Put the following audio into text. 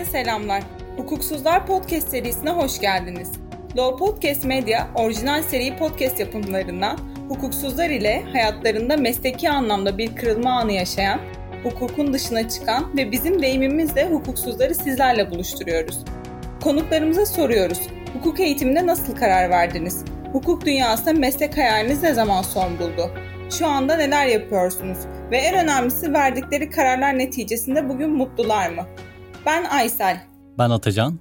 Herkese selamlar. Hukuksuzlar Podcast serisine hoş geldiniz. Law Podcast Media, orijinal seri podcast yapımlarından hukuksuzlar ile hayatlarında mesleki anlamda bir kırılma anı yaşayan, hukukun dışına çıkan ve bizim deyimimizle hukuksuzları sizlerle buluşturuyoruz. Konuklarımıza soruyoruz. Hukuk eğitimine nasıl karar verdiniz? Hukuk dünyasında meslek hayaliniz ne zaman son buldu? Şu anda neler yapıyorsunuz? Ve en önemlisi verdikleri kararlar neticesinde bugün mutlular mı? Ben Aysel. Ben Atacan.